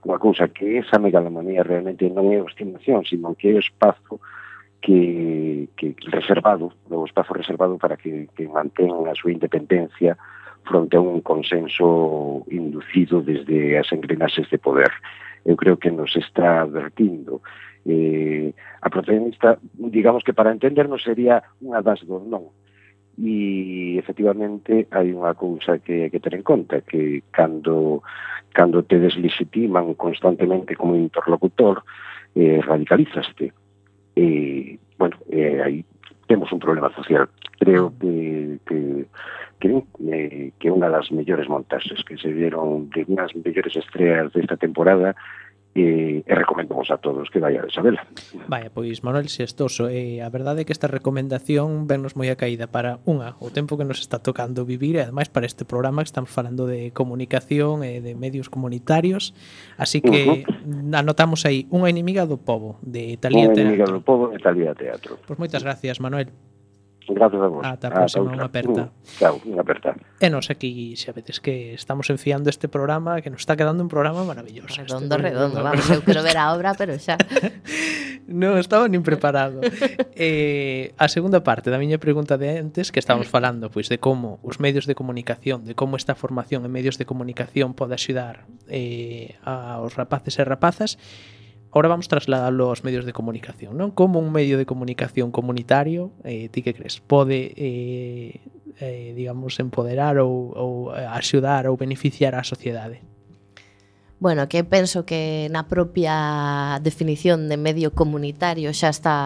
unha cousa que esa megalomanía realmente non é obstinación, sino que é o espazo que, que reservado, o espazo reservado para que, que mantén a súa independencia fronte a un consenso inducido desde as engrenaxes de poder. Eu creo que nos está advertindo. Eh, a protagonista, digamos que para entendernos, sería unha das dos non. E, efectivamente, hai unha cousa que hai que ter en conta, que cando, cando te deslegitiman constantemente como interlocutor, eh, radicalizaste. Eh, bueno, eh, aí temos un problema social. Creo mm. que, que creo eh, que unha das mellores montaxes que se dieron de unhas mellores estreas desta temporada e, e recomendamos a todos que vaya a Isabela. Vaya, pois Manuel Xestoso, eh, a verdade é que esta recomendación vennos moi a caída para unha, o tempo que nos está tocando vivir e ademais para este programa que estamos falando de comunicación e de medios comunitarios, así que uh -huh. anotamos aí unha inimiga do povo de Talía Teatro. Unha inimiga do povo de Talía Teatro. Pois moitas gracias, Manuel. Grazas a vos. Ata a próxima, unha aperta. Uh, chao, unha aperta. E nos aquí xa vedes que estamos enfiando este programa, que nos está quedando un programa maravilloso. Redondo, este, redondo, redondo, vamos, eu quero ver a obra, pero xa. non estaba nin preparado. eh, a segunda parte da miña pregunta de antes, que estamos falando pois de como os medios de comunicación, de como esta formación en medios de comunicación pode axudar eh, aos rapaces e rapazas, ahora vamos trasladarlo aos medios de comunicación, non? Como un medio de comunicación comunitario, eh, ti que crees, pode, eh, eh, digamos, empoderar ou, ou eh, axudar ou beneficiar a sociedade? Bueno, que penso que na propia definición de medio comunitario xa está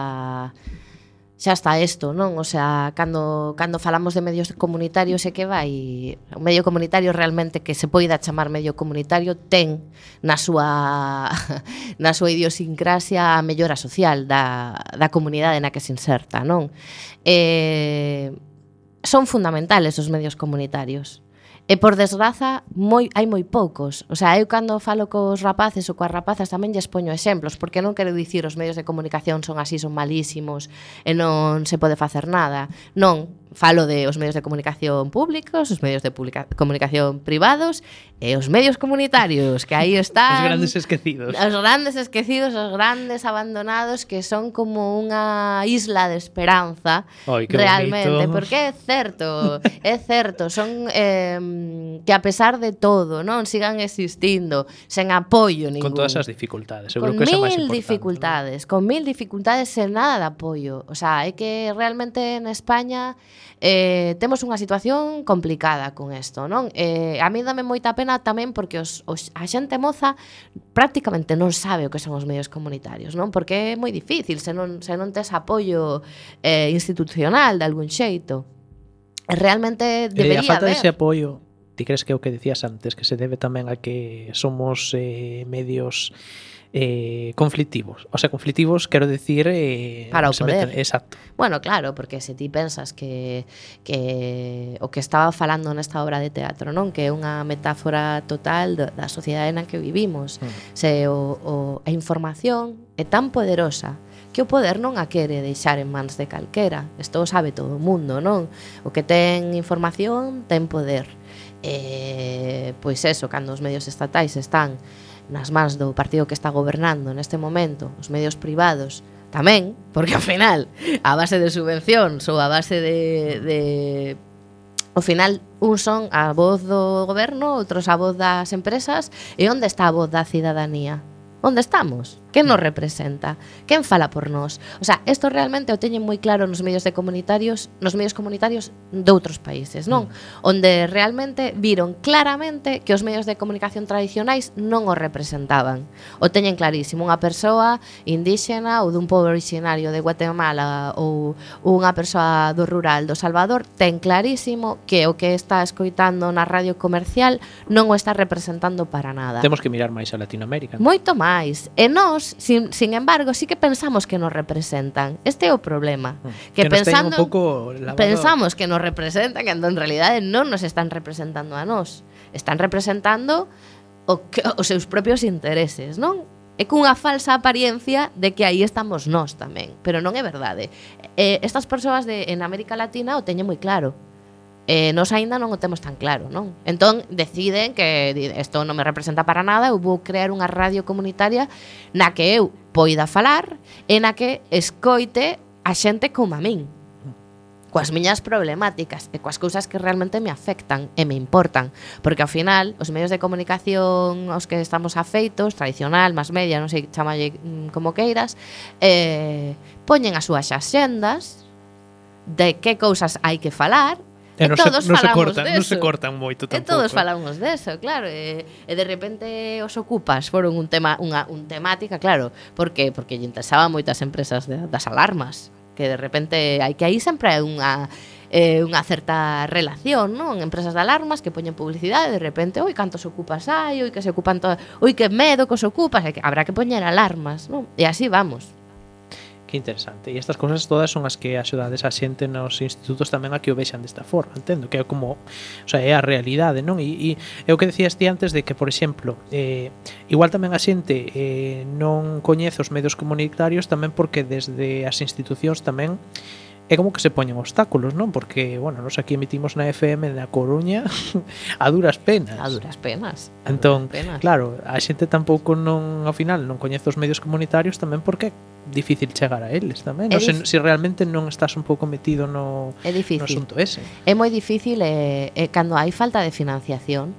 xa está isto, non? O sea, cando, cando falamos de medios comunitarios é que vai o medio comunitario realmente que se poida chamar medio comunitario ten na súa na súa idiosincrasia a mellora social da, da comunidade na que se inserta, non? Eh, son fundamentales os medios comunitarios E por desgraza, moi hai moi poucos. O sea, eu cando falo cos rapaces ou coas rapazas tamén lles poño exemplos, porque non quero dicir os medios de comunicación son así, son malísimos e non se pode facer nada. Non, falo de os medios de comunicación públicos, os medios de publica comunicación privados e os medios comunitarios, que aí están... os grandes esquecidos. Os grandes esquecidos, os grandes abandonados que son como unha isla de esperanza Oy, realmente, bonito. porque é certo, é certo, son eh, Mm, que a pesar de todo, non sigan existindo sen apoio ningún. Con todas as dificultades, eu con creo que esa máis importante. dificultades, ¿no? con mil dificultades sen nada de apoio. O sea, é que realmente en España eh, temos unha situación complicada con isto, non? Eh, a mí dame moita pena tamén porque os, os, a xente moza prácticamente non sabe o que son os medios comunitarios, non? Porque é moi difícil se non, se non tes apoio eh, institucional de algún xeito realmente debería haber... a falta haber. dese apoio ti crees que é o que decías antes, que se debe tamén a que somos eh, medios eh, conflictivos? O sea, conflictivos quero decir... Eh, Para o poder. Meten, exacto. Bueno, claro, porque se ti pensas que, que o que estaba falando nesta obra de teatro, non? Que é unha metáfora total da sociedade na que vivimos. Mm. Se o, o, a información é tan poderosa que o poder non a quere deixar en mans de calquera. Isto o sabe todo o mundo, non? O que ten información ten poder eh, pois eso, cando os medios estatais están nas mans do partido que está gobernando neste momento, os medios privados tamén, porque ao final a base de subvencións ou a base de, de ao final un son a voz do goberno, outros a voz das empresas e onde está a voz da cidadanía? onde estamos? Quen nos representa? Quen fala por nós? O sea, isto realmente o teñen moi claro nos medios de comunitarios, nos medios comunitarios de outros países, non? Mm. Onde realmente viron claramente que os medios de comunicación tradicionais non o representaban. O teñen clarísimo unha persoa indígena ou dun pobo originario de Guatemala ou unha persoa do rural do Salvador ten clarísimo que o que está escoitando na radio comercial non o está representando para nada. Temos que mirar máis a Latinoamérica. Moito máis máis. E nós, sin, sin embargo, sí que pensamos que nos representan. Este é o problema. Mm. Que, que pensando, un pouco lavado. pensamos que nos representan, cando en realidade non nos están representando a nós. Están representando o que, os seus propios intereses, non? É cunha falsa apariencia de que aí estamos nós tamén, pero non é verdade. Eh, estas persoas de, en América Latina o teñen moi claro eh, nós aínda non o temos tan claro, non? Entón, deciden que isto non me representa para nada, eu vou crear unha radio comunitaria na que eu poida falar e na que escoite a xente como a min, coas miñas problemáticas e coas cousas que realmente me afectan e me importan, porque ao final os medios de comunicación aos que estamos afeitos, tradicional, más media, non sei, chamalle mm, como queiras, eh, poñen as súas axendas de que cousas hai que falar E, e non todos se, non se cortan, deso. non se cortan moito tampouco. E todos eh. falamos deso, claro, e, e de repente os ocupas foron un tema unha un temática, claro, Por que? porque lle interesaba moitas empresas de, das alarmas, que de repente hai que aí sempre hai unha eh, unha certa relación, non? Empresas de alarmas que poñen publicidade, de repente, oi, cantos ocupas hai, oi, que se ocupan todas, oi, que medo que os ocupas, e que habrá que poñer alarmas, non? E así vamos. Que interesante. E estas cousas todas son as que axudades a xente nos institutos tamén a que o vexan desta forma, entendo, que é como, o sea, é a realidade, non? E, e é o que decías ti antes de que, por exemplo, eh, igual tamén a xente eh, non coñece os medios comunitarios tamén porque desde as institucións tamén é como que se poñen obstáculos, non? Porque, bueno, nos aquí emitimos na FM na Coruña a duras penas. A duras penas. A entón, duras penas. claro, a xente tampouco non, ao final, non coñece os medios comunitarios tamén porque é difícil chegar a eles tamén. Non se, se realmente non estás un pouco metido no, é difícil. no asunto ese. É moi difícil, eh, eh, cando hai falta de financiación,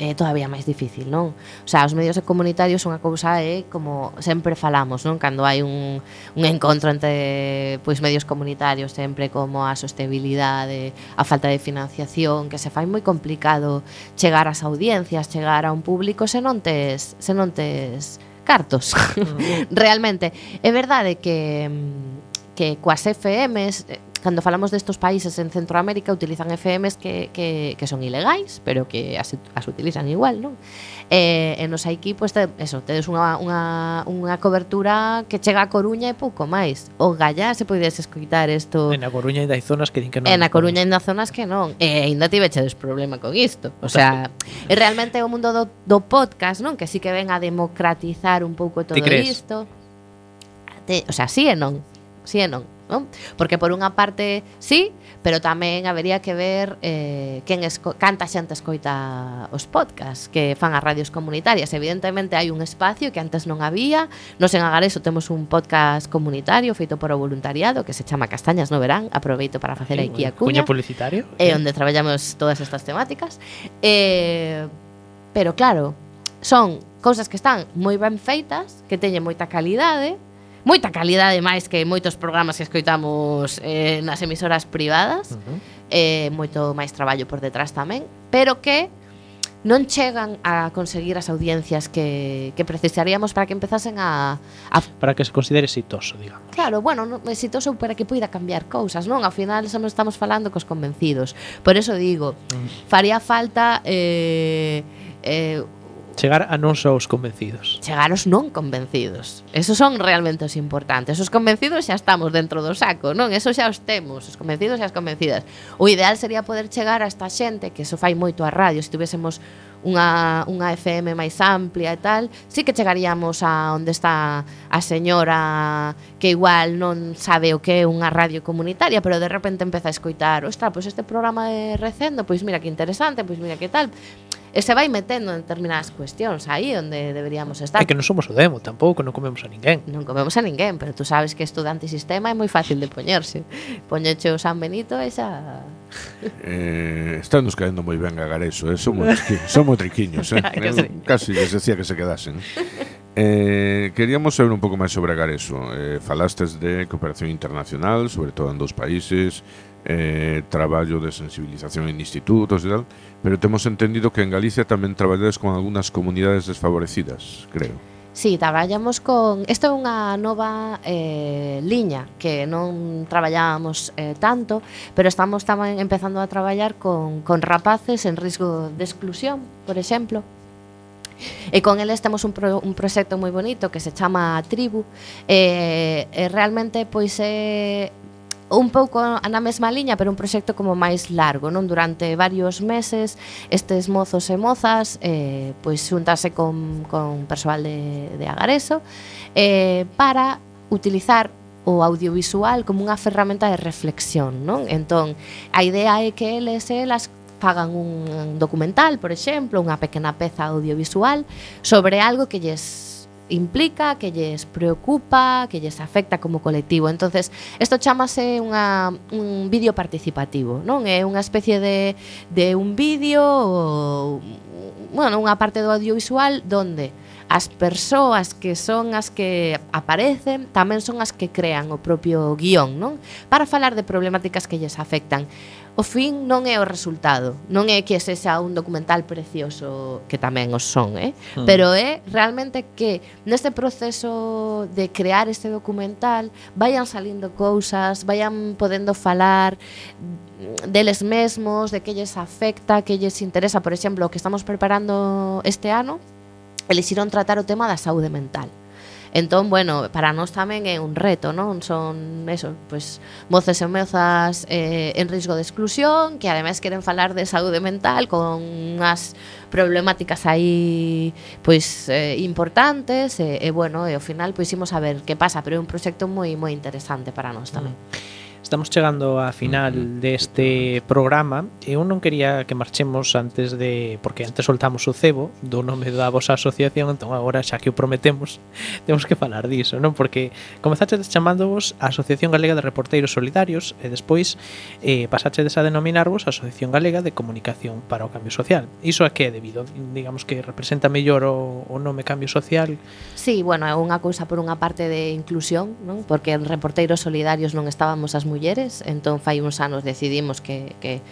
é todavía máis difícil, non? O sea, os medios comunitarios son a cousa é como sempre falamos, non? Cando hai un, un encontro entre pois medios comunitarios sempre como a sostenibilidade, a falta de financiación, que se fai moi complicado chegar ás audiencias, chegar a un público se non tes, se non tes cartos. Ah. Realmente, é verdade que que coas FMs cando falamos destos países en Centroamérica utilizan FMs que, que, que son ilegais, pero que as, as utilizan igual, non? E, e nos aquí, pois, pues, te, eso, tedes unha, unha, unha cobertura que chega a Coruña e pouco máis. O Gallá se podes escoitar isto... En a Coruña ainda hai zonas que din que non. En a Coruña ainda zonas que non. E ainda tivechedes problema con isto. O sea, e realmente o mundo do, do podcast, non? Que sí que ven a democratizar un pouco todo isto. Te, o sea, sí e non. Sí e non non? Porque por unha parte sí, pero tamén habería que ver eh, quen esco canta xente escoita os podcasts que fan as radios comunitarias. Evidentemente hai un espacio que antes non había. Nos en Agareso temos un podcast comunitario feito por o voluntariado que se chama Castañas no verán. Aproveito para facer sí, aquí a cuña. Cuña publicitario. É eh, onde traballamos todas estas temáticas. Eh, pero claro, son cousas que están moi ben feitas, que teñen moita calidade, moita calidade máis que moitos programas que escoitamos eh, nas emisoras privadas, uh -huh. eh, moito máis traballo por detrás tamén, pero que non chegan a conseguir as audiencias que, que precisaríamos para que empezasen a, a... Para que se considere exitoso, digamos. Claro, bueno, no, exitoso para que poida cambiar cousas, non? Ao final só estamos falando cos convencidos. Por eso digo, mm. faría falta... Eh, eh, chegar a non só os convencidos. Chegar aos non convencidos. Esos son realmente os importantes. Os convencidos xa estamos dentro do saco, non? Eso xa os temos, os convencidos e as convencidas. O ideal sería poder chegar a esta xente, que eso fai moito a radio, se tuviésemos unha, unha FM máis amplia e tal, sí que chegaríamos a onde está a señora que igual non sabe o que é unha radio comunitaria, pero de repente empeza a escoitar, ostra, pois este programa de recendo, pois mira que interesante, pois mira que tal, E se vai metendo en determinadas cuestións aí onde deberíamos estar. É que non somos o demo, tampouco non comemos a ninguén. Non comemos a ninguén, pero tú sabes que isto de antisistema é moi fácil de poñerse. Poñeche o San Benito e xa... Eh, están nos caendo moi ben a Gareso, eh? somos, somos triquiños, eh? casi les decía que se quedasen. Eh, queríamos saber un pouco máis sobre a Gareso. Eh, falastes de cooperación internacional, sobre todo en dos países, eh, traballo de sensibilización en institutos e tal, pero temos entendido que en Galicia tamén traballades con algunhas comunidades desfavorecidas, creo. Sí, traballamos con... Esta é unha nova eh, liña que non traballábamos eh, tanto, pero estamos tamén empezando a traballar con, con rapaces en risco de exclusión, por exemplo. E con eles temos un, pro, un proxecto moi bonito que se chama Tribu. Eh, e realmente pois é un pouco na mesma liña, pero un proxecto como máis largo, non? Durante varios meses, estes mozos e mozas eh, pois xuntarse con, con persoal de, de Agareso eh, para utilizar o audiovisual como unha ferramenta de reflexión, non? Entón, a idea é que eles e elas fagan un documental, por exemplo, unha pequena peza audiovisual sobre algo que lles implica, que lles preocupa, que lles afecta como colectivo. Entonces, isto chamase unha, un vídeo participativo, non? É unha especie de, de un vídeo ou bueno, unha parte do audiovisual donde as persoas que son as que aparecen tamén son as que crean o propio guión, non? Para falar de problemáticas que lles afectan o fin non é o resultado, non é que sexa un documental precioso que tamén os son, eh? Mm. Pero é realmente que neste proceso de crear este documental vayan salindo cousas, vayan podendo falar deles mesmos, de que lles afecta, que lles interesa, por exemplo, o que estamos preparando este ano, elixiron tratar o tema da saúde mental. Entón, bueno, para nós tamén é un reto, non? Son, eso, pois, moces e mozas eh, en risco de exclusión, que ademais queren falar de saúde mental con unhas problemáticas aí pois eh, importantes e, e bueno, e ao final pois imos a ver que pasa, pero é un proxecto moi moi interesante para nós tamén. Mm. Estamos chegando á final deste programa e eu non quería que marchemos antes de... porque antes soltamos o cebo do nome da vosa asociación entón agora xa que o prometemos temos que falar diso, non? Porque comenzaxedes chamándovos a Asociación Galega de Reporteiros Solidarios e despois eh, pasaxedes a denominarvos Asociación Galega de Comunicación para o Cambio Social. Iso a que é debido? Digamos que representa mellor o, o nome Cambio Social? Sí, bueno, é unha cousa por unha parte de inclusión, non? Porque en Reporteiros Solidarios non estábamos as mulleres entón fai uns anos decidimos que, que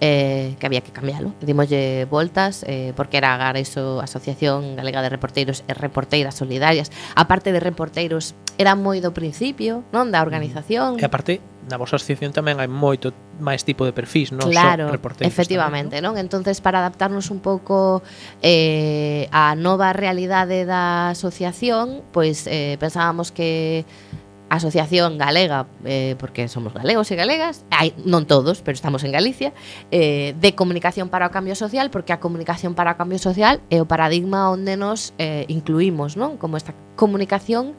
eh, que había que cambialo. Dimoslle voltas eh, porque era agora iso Asociación Galega de Reporteiros e Reporteiras Solidarias. A parte de reporteiros era moi do principio, non da mm. organización. E aparte na vosa asociación tamén hai moito máis tipo de perfis, non claro, Son reporteiros. Efectivamente, tamén, non? non? Entonces para adaptarnos un pouco eh, á nova realidade da asociación, pois eh, pensábamos que Asociación Galega, eh, porque somos galegos e galegas, hai, non todos, pero estamos en Galicia, eh, de comunicación para o cambio social, porque a comunicación para o cambio social é o paradigma onde nos eh, incluímos, non? Como esta comunicación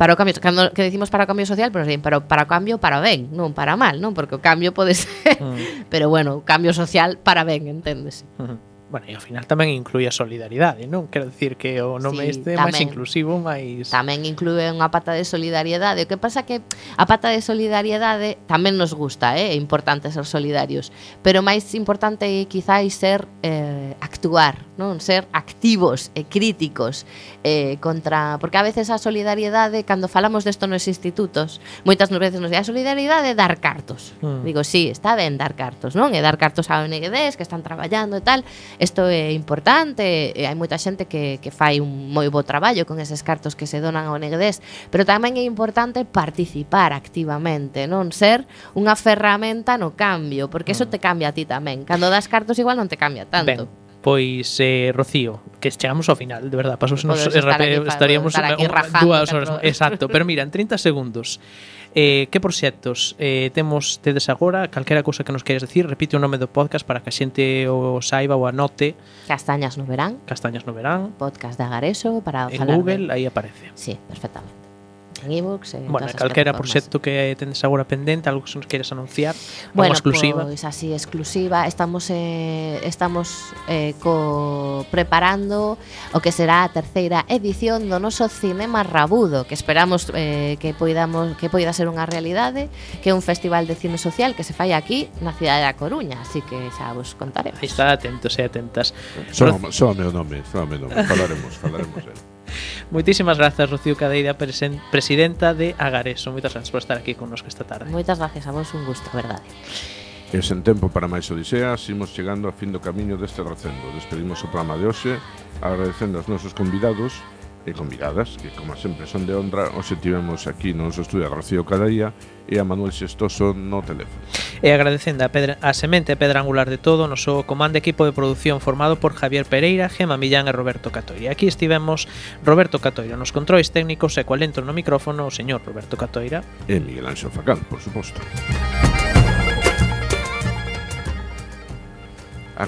para o cambio, cando que decimos para o cambio social, pero bien, para, para o cambio para ben, non para mal, non? Porque o cambio pode ser, mm. pero bueno, o cambio social para ben, enténdese. Mm bueno, e ao final tamén inclui a solidaridade, non? Quero dicir que o nome sí, este é máis inclusivo, máis... Tamén inclúe unha pata de solidariedade. O que pasa que a pata de solidariedade tamén nos gusta, eh? é importante ser solidarios. Pero máis importante é quizáis ser eh, actuar, non ser activos e críticos eh, contra... Porque a veces a solidariedade, cando falamos desto nos institutos, moitas veces nos di a solidariedade é dar cartos. Mm. Digo, sí, está ben dar cartos, non? E dar cartos a ONGDs que están traballando e tal, Isto é importante, e hai moita xente que, que fai un moi bo traballo con eses cartos que se donan ao Negdés, pero tamén é importante participar activamente, non ser unha ferramenta no cambio, porque eso mm. te cambia a ti tamén. Cando das cartos igual non te cambia tanto. Ben, Pois, eh, Rocío, que chegamos ao final, de verdad, pasos nos estar aquí, estaríamos estar aquí dúas horas, exacto, pero mira, en 30 segundos, eh, que proxectos eh, temos tedes agora, calquera cousa que nos queres decir, repite o nome do podcast para que a xente o saiba ou anote. Castañas no verán. Castañas no verán. Podcast de Agareso para en falar. En Google, de... aí aparece. Sí, perfectamente. En ebooks, en Bueno, calquera proxecto que tendes agora pendente, algo que nos queres anunciar, Bueno, algo exclusiva. pois así exclusiva, estamos eh, estamos eh, co preparando o que será a terceira edición do noso Cinema Rabudo, que esperamos eh, que poidamos que poida ser unha realidade, que é un festival de cine social que se fai aquí na cidade da Coruña, así que xa vos contaremos. Está, atentos e atentas. Só, só meu nome, só meu nome. Falaremos, falaremos dele. Moitísimas grazas, Rocío Cadeira, presidenta de Agareso. Moitas grazas por estar aquí connosco esta tarde. Moitas grazas a vos, un gusto, verdade. E sen tempo para máis odiseas, imos chegando a fin do camiño deste recendo. Despedimos o programa de hoxe, agradecendo aos nosos convidados e convidadas que, como sempre, son de honra, hoxe tivemos aquí no noso estudio a Rocío Cadaía e a Manuel Xestoso no teléfono. E agradecendo a, pedra, a semente pedra angular de todo, noso comando equipo de produción formado por Javier Pereira, Gema Millán e Roberto Catoira. Aquí estivemos Roberto Catoira nos controis técnicos e coal entro no micrófono o señor Roberto Catoira. E Miguel Anxo Facal, por suposto. A